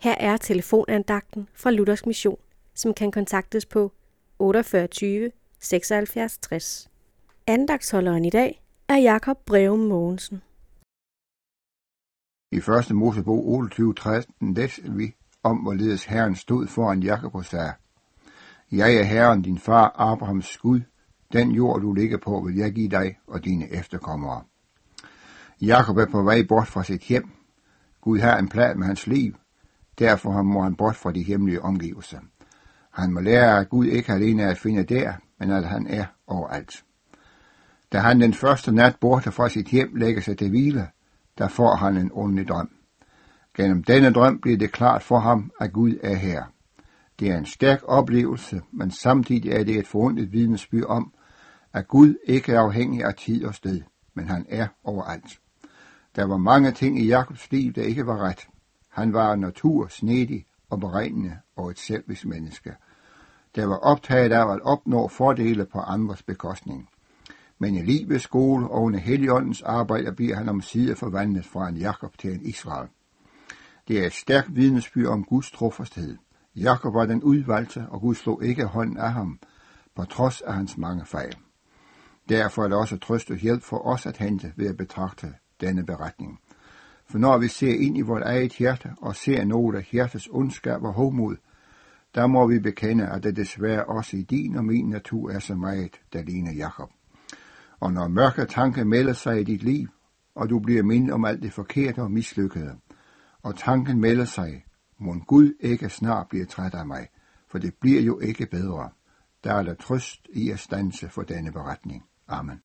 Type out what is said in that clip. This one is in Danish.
Her er telefonandagten fra Luthers Mission, som kan kontaktes på 48 76 60. Andagtsholderen i dag er Jakob Breum Mogensen. I første Mosebog 28, 13 læser vi om, hvorledes Herren stod foran Jakob og sagde, Jeg er Herren, din far Abrahams Gud. Den jord, du ligger på, vil jeg give dig og dine efterkommere. Jakob er på vej bort fra sit hjem. Gud har en plan med hans liv. Derfor må han bort fra de hemmelige omgivelser. Han må lære, at Gud ikke alene er at finde der, men at han er overalt. Da han den første nat borte fra sit hjem lægger sig til hvile, der får han en ordentlig drøm. Gennem denne drøm bliver det klart for ham, at Gud er her. Det er en stærk oplevelse, men samtidig er det et forundet vidnesbyrd om, at Gud ikke er afhængig af tid og sted, men han er overalt. Der var mange ting i Jakobs liv, der ikke var ret. Han var natur, snedig og beregnende og et selvisk menneske, der var optaget af at opnå fordele på andres bekostning. Men i livets skole og under Helligåndens arbejde bliver han om side forvandlet fra en Jakob til en Israel. Det er et stærkt vidnesbyrd om Guds trofasthed. Jakob var den udvalgte, og Gud slog ikke hånden af ham, på trods af hans mange fejl. Derfor er det også trøst og hjælp for os at hente ved at betragte denne beretning. For når vi ser ind i vort eget hjerte og ser noget af hjertets ondskab og hovmod, der må vi bekende, at det desværre også i din og min natur er så meget, der ligner Jakob. Og når mørke tanker melder sig i dit liv, og du bliver mindet om alt det forkerte og mislykkede, og tanken melder sig, må Gud ikke snart blive træt af mig, for det bliver jo ikke bedre. Der er der trøst i at stanse for denne beretning. Amen.